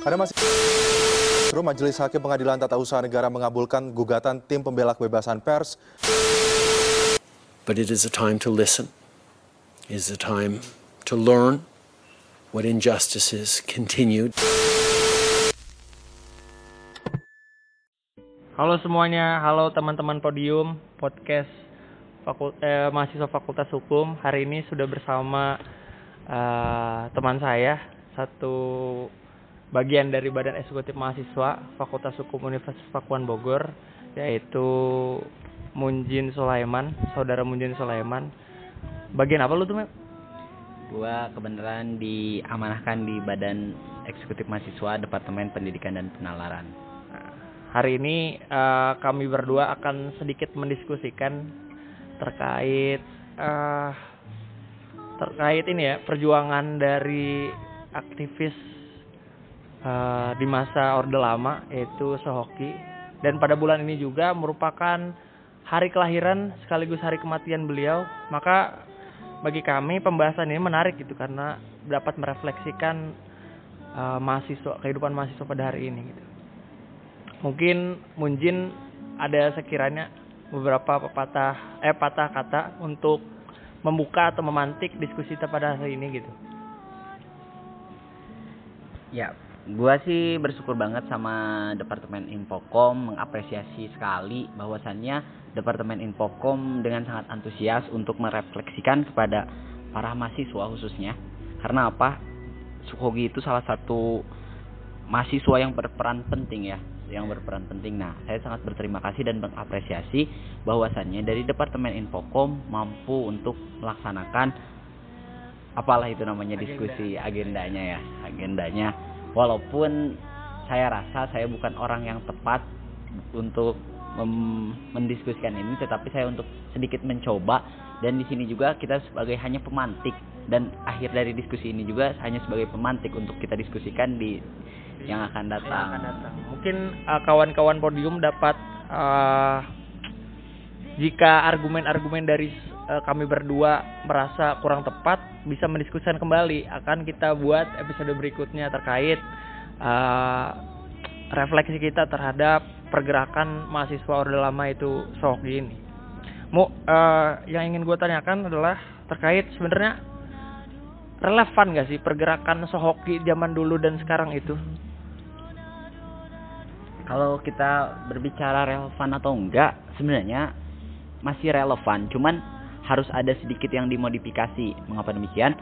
Ada masih Majelis Hakim Pengadilan Tata Usaha Negara mengabulkan gugatan tim pembela kebebasan pers. But it is a time to listen. It is a time to learn what injustices continue. Halo semuanya, halo teman-teman podium podcast fakul eh, mahasiswa Fakultas Hukum. Hari ini sudah bersama uh, teman saya, satu bagian dari Badan Eksekutif Mahasiswa Fakultas Hukum Universitas Pakuan Bogor, yaitu Munjin Sulaiman, saudara Munjin Sulaiman. Bagian apa lu tuh, Mep? Gua kebenaran diamanahkan di Badan Eksekutif Mahasiswa Departemen Pendidikan dan Penalaran. Nah, hari ini uh, kami berdua akan sedikit mendiskusikan terkait uh, terkait ini ya perjuangan dari aktivis uh, di masa Orde Lama yaitu Sohoki dan pada bulan ini juga merupakan hari kelahiran sekaligus hari kematian beliau. Maka bagi kami pembahasan ini menarik gitu karena dapat merefleksikan uh, mahasiswa kehidupan mahasiswa pada hari ini gitu. Mungkin Munjin ada sekiranya beberapa pepatah eh patah kata untuk membuka atau memantik diskusi kita pada hari ini gitu. Ya, gua sih bersyukur banget sama Departemen Infokom mengapresiasi sekali bahwasannya Departemen Infokom dengan sangat antusias untuk merefleksikan kepada para mahasiswa khususnya. Karena apa? Sukogi itu salah satu mahasiswa yang berperan penting ya, yang berperan penting. Nah, saya sangat berterima kasih dan mengapresiasi bahwasannya dari Departemen Infokom mampu untuk melaksanakan apalah itu namanya diskusi agendanya ya agendanya walaupun saya rasa saya bukan orang yang tepat untuk mendiskusikan ini tetapi saya untuk sedikit mencoba dan di sini juga kita sebagai hanya pemantik dan akhir dari diskusi ini juga hanya sebagai pemantik untuk kita diskusikan di yang akan datang. Yang akan datang. Mungkin uh, kawan-kawan podium dapat uh, jika argumen-argumen dari kami berdua merasa kurang tepat bisa mendiskusikan kembali akan kita buat episode berikutnya terkait uh, refleksi kita terhadap pergerakan mahasiswa orde lama itu sok ini. Mu uh, yang ingin gue tanyakan adalah terkait sebenarnya relevan gak sih pergerakan Sohoki zaman dulu dan sekarang itu? Kalau kita berbicara relevan atau enggak, sebenarnya masih relevan. Cuman harus ada sedikit yang dimodifikasi. Mengapa demikian?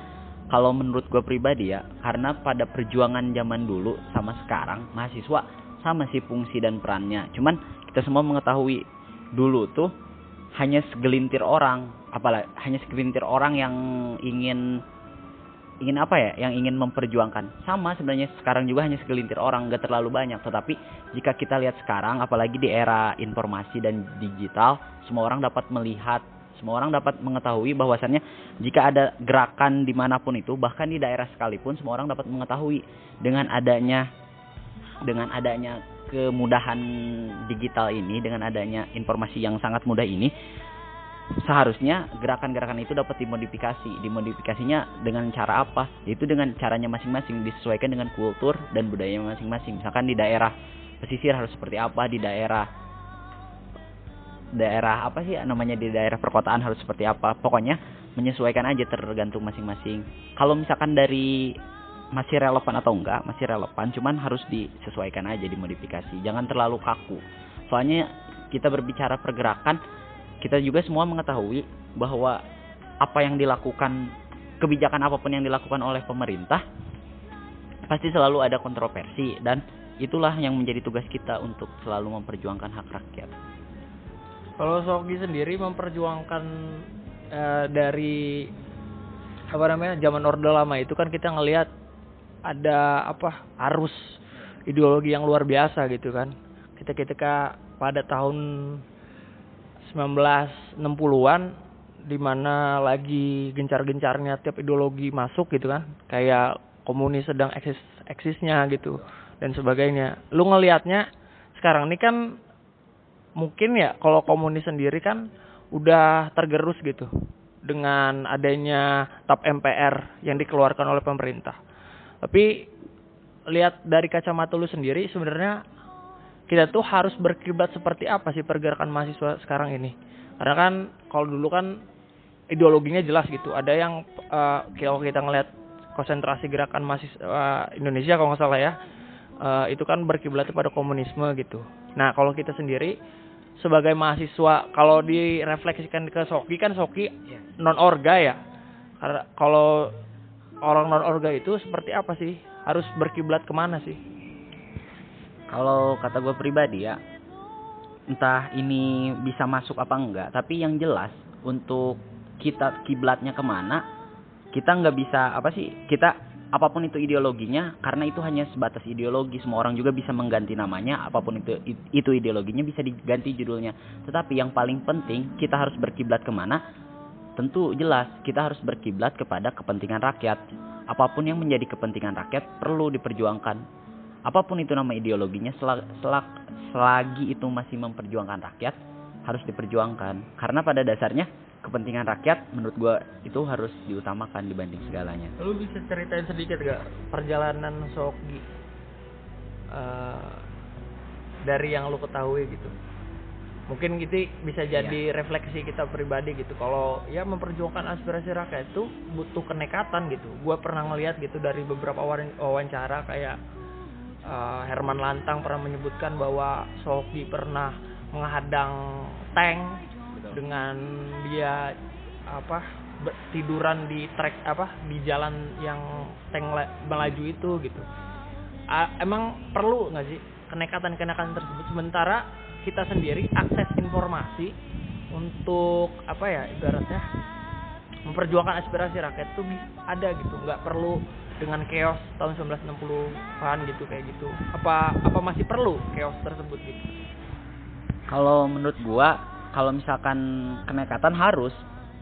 Kalau menurut gue pribadi ya, karena pada perjuangan zaman dulu sama sekarang, mahasiswa sama sih fungsi dan perannya. Cuman kita semua mengetahui dulu tuh hanya segelintir orang, apalagi hanya segelintir orang yang ingin ingin apa ya yang ingin memperjuangkan sama sebenarnya sekarang juga hanya segelintir orang nggak terlalu banyak tetapi jika kita lihat sekarang apalagi di era informasi dan digital semua orang dapat melihat semua orang dapat mengetahui bahwasannya jika ada gerakan di mana pun itu, bahkan di daerah sekalipun, semua orang dapat mengetahui dengan adanya dengan adanya kemudahan digital ini, dengan adanya informasi yang sangat mudah ini, seharusnya gerakan-gerakan itu dapat dimodifikasi. Dimodifikasinya dengan cara apa? Yaitu dengan caranya masing-masing disesuaikan dengan kultur dan budaya masing-masing. Misalkan di daerah pesisir harus seperti apa, di daerah daerah apa sih namanya di daerah perkotaan harus seperti apa. Pokoknya menyesuaikan aja tergantung masing-masing. Kalau misalkan dari masih relevan atau enggak masih relevan cuman harus disesuaikan aja dimodifikasi. Jangan terlalu kaku. Soalnya kita berbicara pergerakan kita juga semua mengetahui bahwa apa yang dilakukan kebijakan apa pun yang dilakukan oleh pemerintah pasti selalu ada kontroversi. Dan itulah yang menjadi tugas kita untuk selalu memperjuangkan hak rakyat. Kalau Sogi sendiri memperjuangkan uh, dari apa namanya zaman Orde Lama itu kan kita ngelihat ada apa arus ideologi yang luar biasa gitu kan. Kita ketika pada tahun 1960-an di mana lagi gencar-gencarnya tiap ideologi masuk gitu kan. Kayak komunis sedang eksis eksisnya gitu dan sebagainya. Lu ngelihatnya sekarang ini kan mungkin ya kalau komunis sendiri kan udah tergerus gitu dengan adanya TAP MPR yang dikeluarkan oleh pemerintah. Tapi lihat dari kacamata lu sendiri sebenarnya kita tuh harus berkiblat seperti apa sih pergerakan mahasiswa sekarang ini? Karena kan kalau dulu kan ideologinya jelas gitu. Ada yang eh, kalau kita ngeliat konsentrasi gerakan mahasiswa Indonesia kalau nggak salah ya eh, itu kan berkiblat pada komunisme gitu. Nah kalau kita sendiri sebagai mahasiswa kalau direfleksikan ke Soki kan Soki non orga ya? Karena kalau orang non orga itu seperti apa sih? Harus berkiblat ke mana sih? Kalau kata gue pribadi ya, entah ini bisa masuk apa enggak, tapi yang jelas untuk kita kiblatnya ke mana, kita nggak bisa apa sih? Kita apa pun itu ideologinya, karena itu hanya sebatas ideologi. Semua orang juga bisa mengganti namanya, apa pun itu itu ideologinya bisa diganti judulnya. Tetapi yang paling penting kita harus berkiblat ke mana? Tentu jelas kita harus berkiblat kepada kepentingan rakyat. Apa pun yang menjadi kepentingan rakyat perlu diperjuangkan apa pun itu nama ideologinya selak, selak, selagi itu masih memperjuangkan rakyat harus diperjuangkan karena pada dasarnya kepentingan rakyat menurut gua itu harus diutamakan dibanding segalanya. Lu bisa ceritain sedikit gak perjalanan Soki eh, dari yang lu ketahui gitu? Mungkin gitu bisa jadi refleksi kita pribadi gitu. Kalau ya memperjuangkan aspirasi rakyat itu butuh kenekatan gitu. Gue pernah ngeliat gitu dari beberapa wawan- wawancara kayak eh, Herman Lantang pernah menyebutkan bahwa Soki pernah menghadang tank dengan dia apa be- tiduran di trek apa di jalan yang tank la- melaju itu gitu. A- emang perlu nggak sih kenekatan-kenekatan tersebut? Sementara kita sendiri akses informasi untuk apa ya ibaratnya memperjuangkan aspirasi rakyat tuh ada gitu. Nggak perlu dengan chaos tahun 1960-an gitu kayak gitu. Apa apa masih perlu chaos tersebut gitu? Kalau menurut gua kalau misalkan kenekatan harus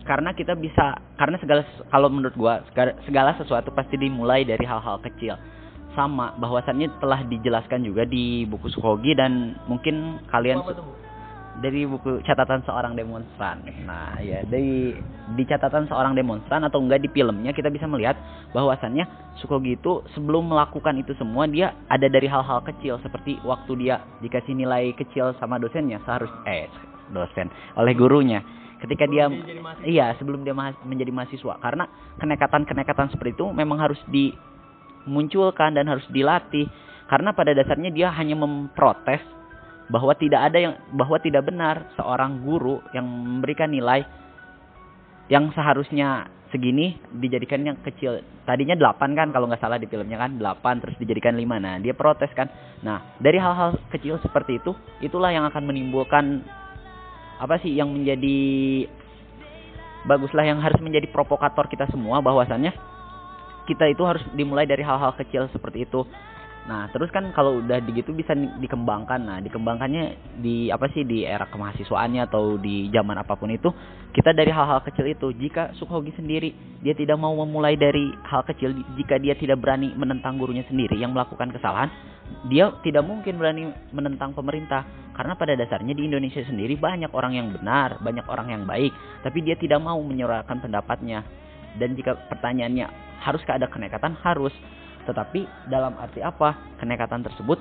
karena kita bisa karena segala kalau menurut gua segala, sesuatu pasti dimulai dari hal-hal kecil. Sama bahwasannya telah dijelaskan juga di buku Sukogi dan mungkin kalian dari buku catatan seorang demonstran. Nah, ya dari di catatan seorang demonstran atau enggak di filmnya kita bisa melihat bahwasannya Sukogi itu sebelum melakukan itu semua dia ada dari hal-hal kecil. Seperti waktu dia dikasih nilai kecil sama dosennya seharus eh dosen oleh gurunya. Ketika dia dia iya sebelum dia mahas- menjadi mahasiswa karena kenekatan-kenekatan seperti itu memang harus dimunculkan dan harus dilatih karena pada dasarnya dia hanya memprotes bahwa tidak ada yang bahwa tidak benar seorang guru yang memberikan nilai yang seharusnya segini dijadikan yang kecil. Tadinya 8 kan kalau nggak salah di filmnya kan 8 terus dijadikan 5. Nah, dia protes kan. Nah, dari hal-hal kecil seperti itu itulah yang akan menimbulkan apa sih yang menjadi baguslah yang harus menjadi provokator kita semua bahwasannya kita itu harus dimulai dari hal-hal kecil seperti itu. Nah, terus kan kalau udah begitu bisa dikembangkan. Nah, dikembangkannya di apa sih di era kemahasiswaannya atau di zaman apa pun itu, kita dari hal-hal kecil itu. Jika Sukhogi sendiri dia tidak mau memulai dari hal kecil, jika dia tidak berani menentang gurunya sendiri yang melakukan kesalahan, dia tidak mungkin berani menentang pemerintah. Karena pada dasarnya di Indonesia sendiri banyak orang yang benar, banyak orang yang baik, tapi dia tidak mau menyuarakan pendapatnya. Dan jika pertanyaannya haruskah ada kenekatan? Harus. Tetapi dalam arti apa? Kenekatan tersebut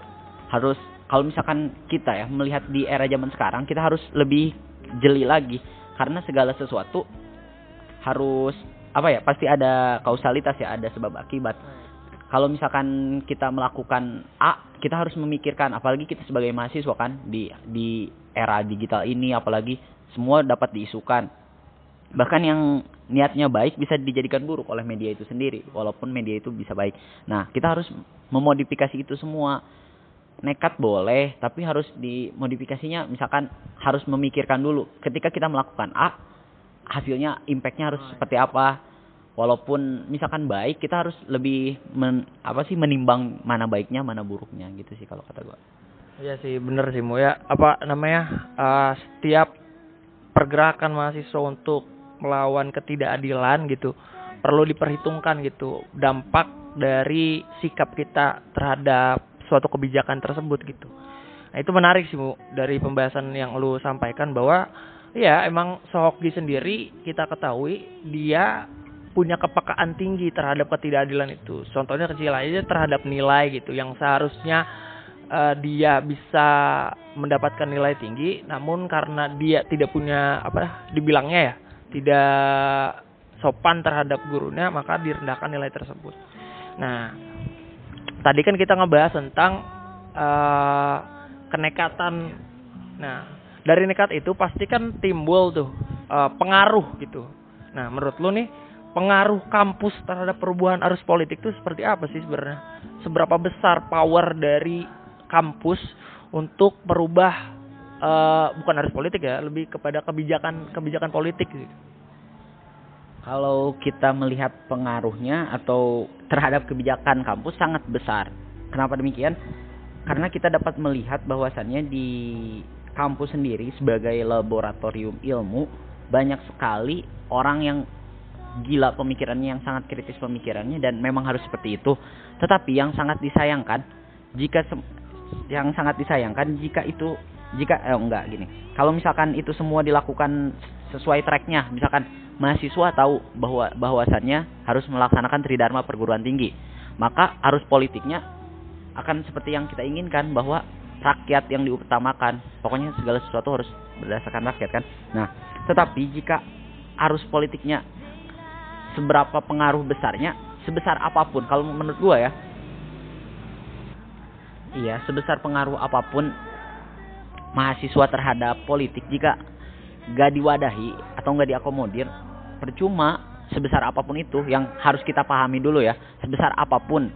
harus kalau misalkan kita ya melihat di era zaman sekarang kita harus lebih jeli lagi karena segala sesuatu harus apa ya pasti ada kausalitas ya ada sebab akibat kalau misalkan kita melakukan A kita harus memikirkan apalagi kita sebagai mahasiswa kan di di era digital ini apalagi semua dapat diisukan. Bahkan yang niatnya baik bisa dijadikan buruk oleh media itu sendiri walaupun media itu bisa baik. Nah kita harus memodifikasi itu semua. Nekat boleh tapi harus dimodifikasinya misalkan harus memikirkan dulu. Ketika kita melakukan A hasilnya impactnya harus seperti apa walaupun misalkan baik kita harus lebih men, apa sih menimbang mana baiknya mana buruknya gitu sih kalau kata gua Iya sih bener sih Mu ya apa namanya eh, setiap pergerakan mahasiswa untuk melawan ketidakadilan gitu perlu diperhitungkan gitu dampak dari sikap kita terhadap suatu kebijakan tersebut gitu. Nah itu menarik sih Mu dari pembahasan yang lu sampaikan bahwa ya emang Sohokgi sendiri kita ketahui dia punya kepekaan tinggi terhadap ketidakadilan itu. Contohnya kecil aja terhadap nilai gitu yang seharusnya eh, dia bisa mendapatkan nilai tinggi, namun karena dia tidak punya apa dibilangnya ya, tidak sopan terhadap gurunya, maka direndahkan nilai tersebut. Nah, tadi kan kita ngebahas tentang eh, kenekatan. Nah, dari nekat itu pasti kan timbul tuh eh, pengaruh gitu. Nah, menurut lu nih pengaruh kampus terhadap perubahan arus politik itu seperti apa sih sebenarnya? Seberapa besar power dari kampus untuk merubah eh, bukan arus politik ya, lebih kepada kebijakan kebijakan politik gitu. Kalau kita melihat pengaruhnya atau terhadap kebijakan kampus sangat besar. Kenapa demikian? Karena kita dapat melihat bahwasannya di kampus sendiri sebagai laboratorium ilmu banyak sekali orang yang gila pemikirannya yang sangat kritis pemikirannya dan memang harus seperti itu. Tetapi yang sangat disayangkan jika yang sangat disayangkan jika itu jika eh enggak gini. Kalau misalkan itu semua dilakukan sesuai tracknya, misalkan mahasiswa tahu bahwa bahwasannya harus melaksanakan tridharma perguruan tinggi, maka arus politiknya akan seperti yang kita inginkan bahwa rakyat yang diutamakan. Pokoknya segala sesuatu harus berdasarkan rakyat kan. Nah, tetapi jika arus politiknya seberapa pengaruh besarnya, sebesar apa pun kalau menurut gua ya. Iya, sebesar pengaruh apa pun mahasiswa terhadap politik jika gak diwadahi atau gak diakomodir percuma sebesar apa pun itu yang harus kita pahami dulu ya sebesar apa pun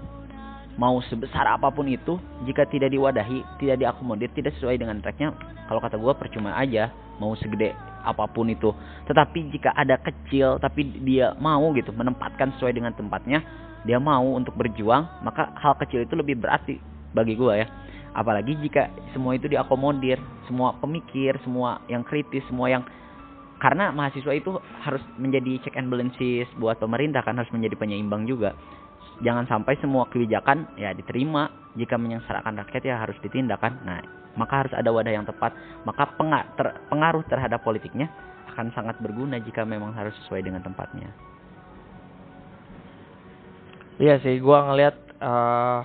mau sebesar apa pun itu jika tidak diwadahi tidak diakomodir tidak sesuai dengan tracknya kalau kata gua percuma aja mau segede apa pun itu. Tetapi jika ada kecil tapi dia mau gitu menempatkan sesuai dengan tempatnya dia mau untuk berjuang maka hal kecil itu lebih berarti bagi gua ya. Apalagi jika semua itu diakomodir semua pemikir semua yang kritis semua yang karena mahasiswa itu harus menjadi check and balances buat pemerintah kan harus menjadi penyeimbang juga. Jangan sampai semua kebijakan ya diterima jika menyengsarakan rakyat ya harus ditindakan nah maka harus ada wadah yang tepat. Maka penga- ter- pengaruh terhadap politiknya akan sangat berguna jika memang harus sesuai dengan tempatnya. Iya sih, gua ngelihat eh,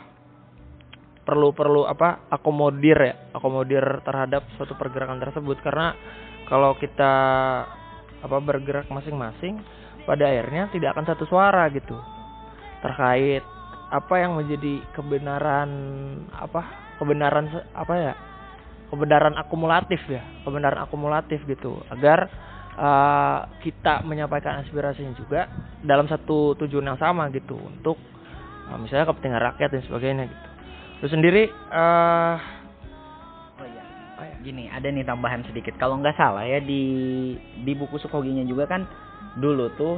perlu-perlu apa akomodir ya, akomodir terhadap suatu pergerakan tersebut. Karena kalau kita apa bergerak masing-masing pada akhirnya tidak akan satu suara gitu. Terkait apa yang menjadi kebenaran apa kebenaran apa ya kebenaran akumulatif ya kebenaran akumulatif gitu agar eh, kita menyampaikan aspirasinya juga dalam satu tujuan yang sama gitu untuk eh, misalnya kepentingan rakyat dan sebagainya gitu lu sendiri iya. Gini, ada nih tambahan sedikit. Kalau nggak salah ya di di buku Sukoginya juga kan dulu tuh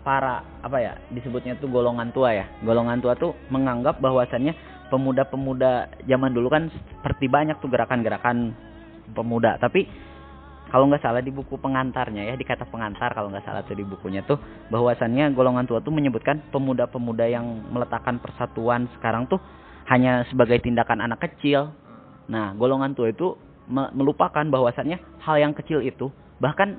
para apa ya disebutnya tuh golongan tua ya. Golongan tua tuh menganggap bahwasannya pemuda-pemuda zaman dulu kan seperti banyak tuh gerakan-gerakan pemuda. Tapi kalau nggak salah di buku pengantarnya ya di kata pengantar kalau nggak salah tuh di bukunya tuh bahwasannya golongan tua tuh menyebutkan pemuda-pemuda yang meletakkan persatuan sekarang tuh hanya sebagai tindakan anak kecil Nah, golongan tua itu me- melupakan bahwasannya hal yang kecil itu bahkan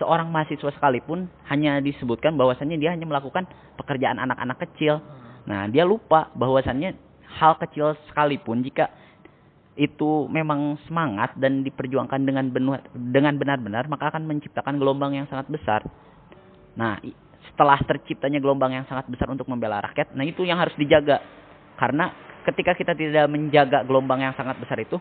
seorang mahasiswa sekalipun hanya disebutkan bahwasannya dia hanya melakukan pekerjaan anak-anak kecil. Nah, dia lupa bahwasannya hal kecil sekalipun jika itu memang semangat dan diperjuangkan dengan benar dengan benar-benar maka akan menciptakan gelombang yang sangat besar. Nah, setelah terciptanya gelombang yang sangat besar untuk membela rakyat, nah itu yang harus dijaga. Karena ketika kita tidak menjaga gelombang yang sangat besar itu,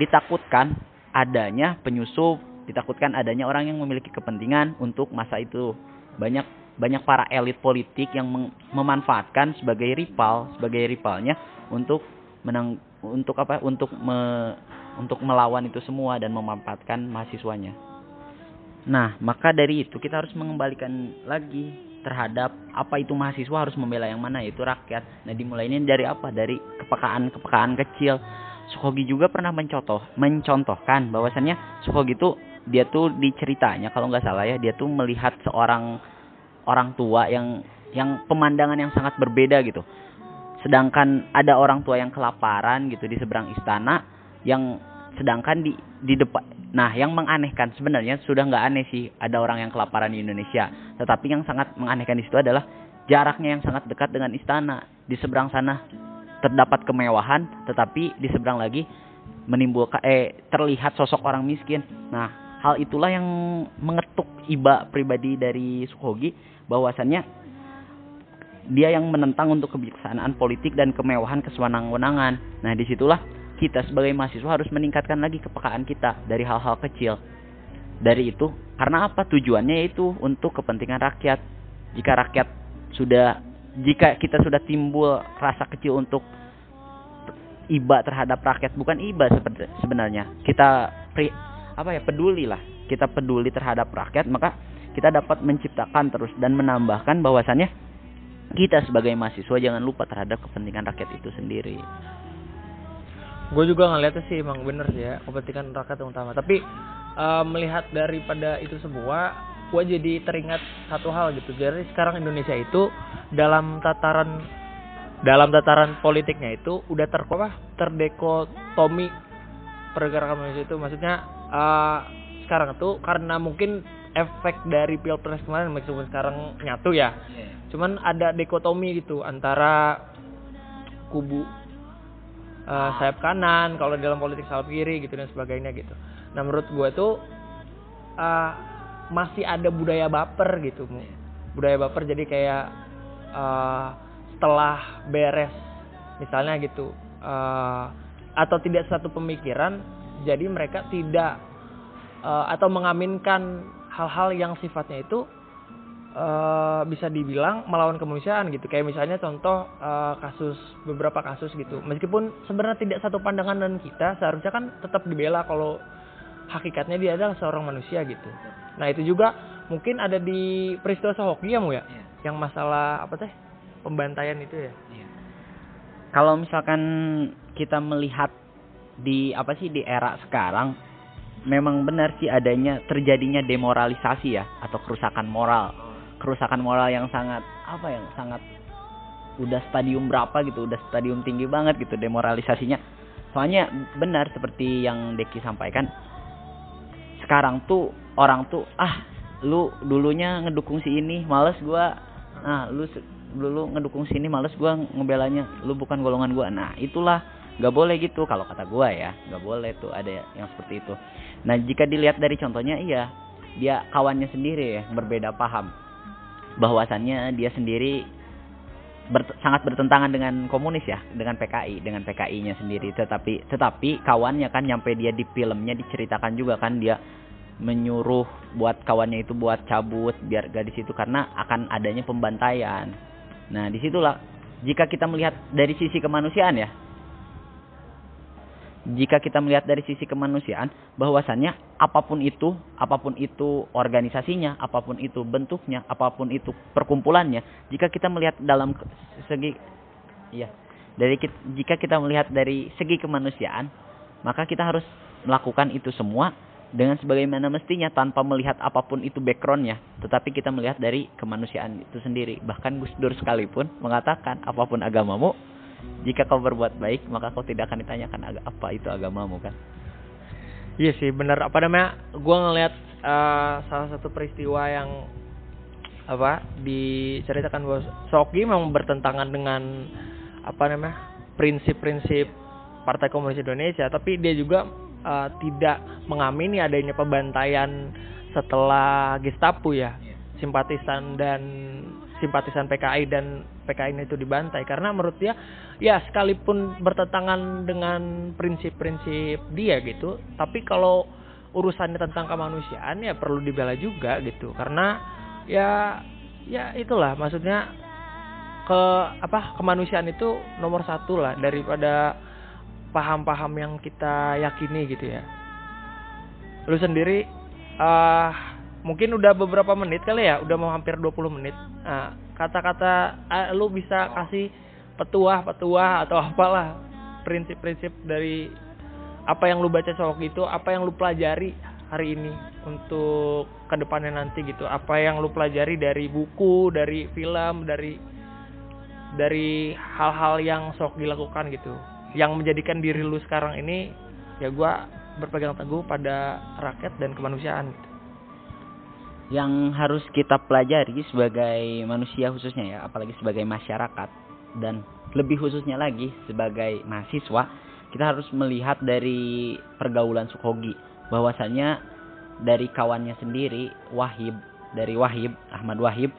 ditakutkan adanya penyusup, ditakutkan adanya orang yang memiliki kepentingan untuk masa itu. Banyak banyak para elit politik yang memanfaatkan sebagai rival, sebagai rivalnya untuk menang untuk apa? Untuk me, untuk melawan itu semua dan memanfaatkan mahasiswanya. Nah, maka dari itu kita harus mengembalikan lagi terhadap apa itu mahasiswa harus membela yang mana yaitu rakyat. Nah, dimulainya dari apa? Dari kepekaan-kepekaan kecil. Sukogi juga pernah mencontoh, mencontohkan bahwasannya Sukogi itu dia tuh di ceritanya kalau nggak salah ya dia tuh melihat seorang orang tua yang yang pemandangan yang sangat berbeda gitu. Sedangkan ada orang tua yang kelaparan gitu di seberang istana yang sedangkan di di depan Nah, yang menganehkan sebenarnya sudah nggak aneh sih ada orang yang kelaparan di Indonesia. Tetapi yang sangat menganehkan di situ adalah jaraknya yang sangat dekat dengan istana. Di seberang sana terdapat kemewahan, tetapi di seberang lagi menimbulkan eh terlihat sosok orang miskin. Nah, hal itulah yang mengetuk iba pribadi dari Sukogi bahwasannya dia yang menentang untuk kebijaksanaan politik dan kemewahan kesewenang-wenangan. Nah, di situlah kita sebagai mahasiswa harus meningkatkan lagi kepekaan kita dari hal-hal kecil. Dari itu, karena apa tujuannya yaitu untuk kepentingan rakyat. Jika rakyat sudah jika kita sudah timbul rasa kecil untuk iba terhadap rakyat bukan iba sebenarnya kita apa ya peduli lah kita peduli terhadap rakyat maka kita dapat menciptakan terus dan menambahkan bahwasannya kita sebagai mahasiswa jangan lupa terhadap kepentingan rakyat itu sendiri. Gue juga ngeliatnya sih emang bener sih ya kepentingan rakyat yang utama. Tapi uh, melihat daripada itu semua gue jadi teringat satu hal gitu. Jadi sekarang Indonesia itu dalam tataran dalam tataran politiknya itu udah ter apa terdekotomi pergerakan Indonesia itu. Maksudnya uh, sekarang tuh karena mungkin efek dari pilpres kemarin meskipun sekarang nyatu ya. Yeah. cuman ada dekotomi gitu antara kubu uh, sayap kanan kalau dalam politik sayap kiri gitu dan sebagainya gitu. Nah menurut gue tuh uh, masih ada budaya baper gitu budaya baper jadi kayak uh, setelah beres misalnya gitu uh, atau tidak satu pemikiran jadi mereka tidak uh, atau mengaminkan hal-hal yang sifatnya itu uh, bisa dibilang melawan kemanusiaan gitu kayak misalnya contoh uh, kasus beberapa kasus gitu meskipun sebenarnya tidak satu pandangan dengan kita seharusnya kan tetap dibela kalau hakikatnya dia adalah seorang manusia gitu nah itu juga mungkin ada di peristiwa Sohoki ya mu ya yeah. yang masalah apa teh pembantaian itu ya. Iya. Kalau misalkan kita melihat di apa sih di era sekarang memang benar sih adanya terjadinya demoralisasi ya atau kerusakan moral. Kerusakan moral yang sangat apa yang sangat udah stadium berapa gitu, udah stadium tinggi banget gitu demoralisasinya. Soalnya benar seperti yang Deki sampaikan. Sekarang tuh orang tuh ah lu dulunya ngedukung si ini, males gua. Nah, lu dulu ngedukung sini males gue ngebelanya lu bukan golongan gue nah itulah nggak boleh gitu kalau kata gue ya nggak boleh tuh ada yang seperti itu. Nah jika dilihat dari contohnya iya dia kawannya sendiri ya berbeda paham. Bahwasannya dia sendiri ber, sangat bertentangan dengan komunis ya dengan PKI dengan PKI-nya sendiri. Tetapi tetapi kawannya kan nyampe dia di filmnya diceritakan juga kan dia menyuruh buat kawannya itu buat cabut biar gak di situ karena akan adanya pembantaian. Nah, di situlah jika kita melihat dari sisi kemanusiaan ya, jika kita melihat dari sisi kemanusiaan, bahwasannya apa pun itu, apa pun itu organisasinya, apa pun itu bentuknya, apa pun itu perkumpulannya, jika kita melihat dalam segi, ya, dari jika kita melihat dari segi kemanusiaan, maka kita harus melakukan itu semua dengan sebagaimana mestinya tanpa melihat apa pun itu backgroundnya. Tetapi kita melihat dari kemanusiaan itu sendiri. Bahkan Gus Dur sekalipun mengatakan apa pun agamamu jika kau berbuat baik maka kau tidak akan ditanyakan apa itu agamamu kan? Iya sih benar. Apa namanya? Gue ngelihat uh, salah satu peristiwa yang apa diceritakan bahwa Soki memang bertentangan dengan apa namanya prinsip-prinsip Partai Komunis Indonesia tapi dia juga uh, tidak mengamini adanya pembantaian setelah Gestapo ya simpatisan dan simpatisan PKI dan PKI itu dibantai karena menurut dia ya sekalipun bertentangan dengan prinsip-prinsip dia gitu tapi kalau urusannya tentang kemanusiaan ya perlu dibela juga gitu karena ya ya itulah maksudnya ke apa kemanusiaan itu nomor satu lah daripada paham-paham yang kita yakini gitu ya. Lu sendiri uh, mungkin udah beberapa menit kali ya, udah mau hampir 20 menit. Nah, kata-kata uh, lu bisa kasih petuah-petuah atau apalah prinsip-prinsip dari apa yang lu baca soal itu, apa yang lu pelajari hari ini untuk ke depannya nanti gitu. Apa yang lu pelajari dari buku, dari film, dari dari hal-hal yang sok dilakukan gitu yang menjadikan diri lu sekarang ini ya gue berpegang teguh pada rakyat dan kemanusiaan. Yang harus kita pelajari sebagai manusia khususnya ya, apalagi sebagai masyarakat dan lebih khususnya lagi sebagai mahasiswa, kita harus melihat dari pergaulan Sukogi bahwasannya dari kawannya sendiri Wahib dari Wahib Ahmad Wahib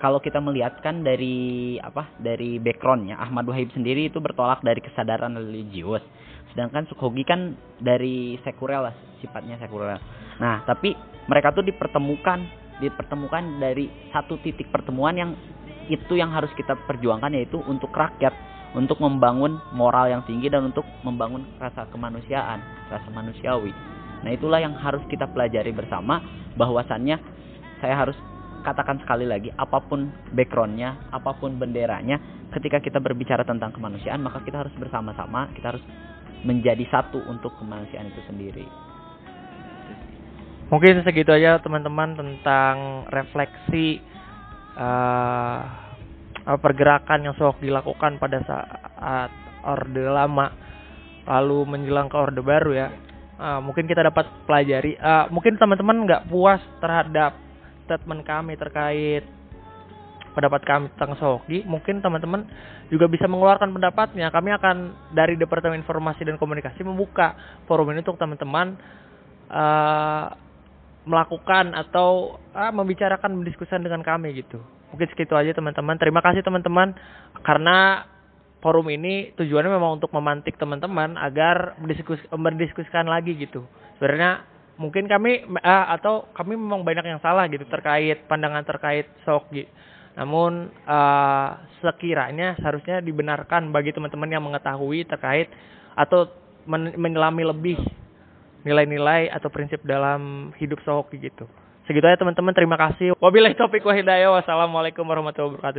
kalau kita melihat kan dari apa dari backgroundnya Ahmad Wahib sendiri itu bertolak dari kesadaran religius. Sedangkan Sukogi kan dari sekuler lah sifatnya sekuler. Nah tapi mereka tuh dipertemukan dipertemukan dari satu titik pertemuan yang itu yang harus kita perjuangkan yaitu untuk rakyat untuk membangun moral yang tinggi dan untuk membangun rasa kemanusiaan rasa manusiawi. Nah itulah yang harus kita pelajari bersama bahwasannya saya harus katakan sekali lagi apa pun backgroundnya apa pun benderanya ketika kita berbicara tentang kemanusiaan maka kita harus bersama-sama kita harus menjadi satu untuk kemanusiaan itu sendiri Mungkin segitu aja teman-teman tentang refleksi eh, pergerakan yang sok dilakukan pada saat orde lama lalu menjelang ke orde baru ya. Eh, mungkin kita dapat pelajari. eh, mungkin teman-teman nggak puas terhadap statement kami terkait pendapat kami tentang Sohoki, mungkin teman-teman juga bisa mengeluarkan pendapatnya. Kami akan dari Departemen Informasi dan Komunikasi membuka forum ini untuk teman-teman eh, melakukan atau ah, membicarakan mendiskusikan dengan kami gitu. Mungkin segitu aja teman-teman. Terima kasih teman-teman karena forum ini tujuannya memang untuk memantik teman-teman agar mendiskus mendiskusikan lagi gitu. Sebenarnya mungkin kami ah, atau kami memang banyak yang salah gitu terkait pandangan terkait Soki. Namun eh, sekiranya seharusnya dibenarkan bagi teman-teman yang mengetahui terkait atau men- menyelami lebih nilai-nilai atau prinsip dalam hidup Sohoki gitu. Segitu aja teman-teman, terima kasih. Wabillahi taufiq wa hidayah. Wassalamualaikum warahmatullahi wabarakatuh.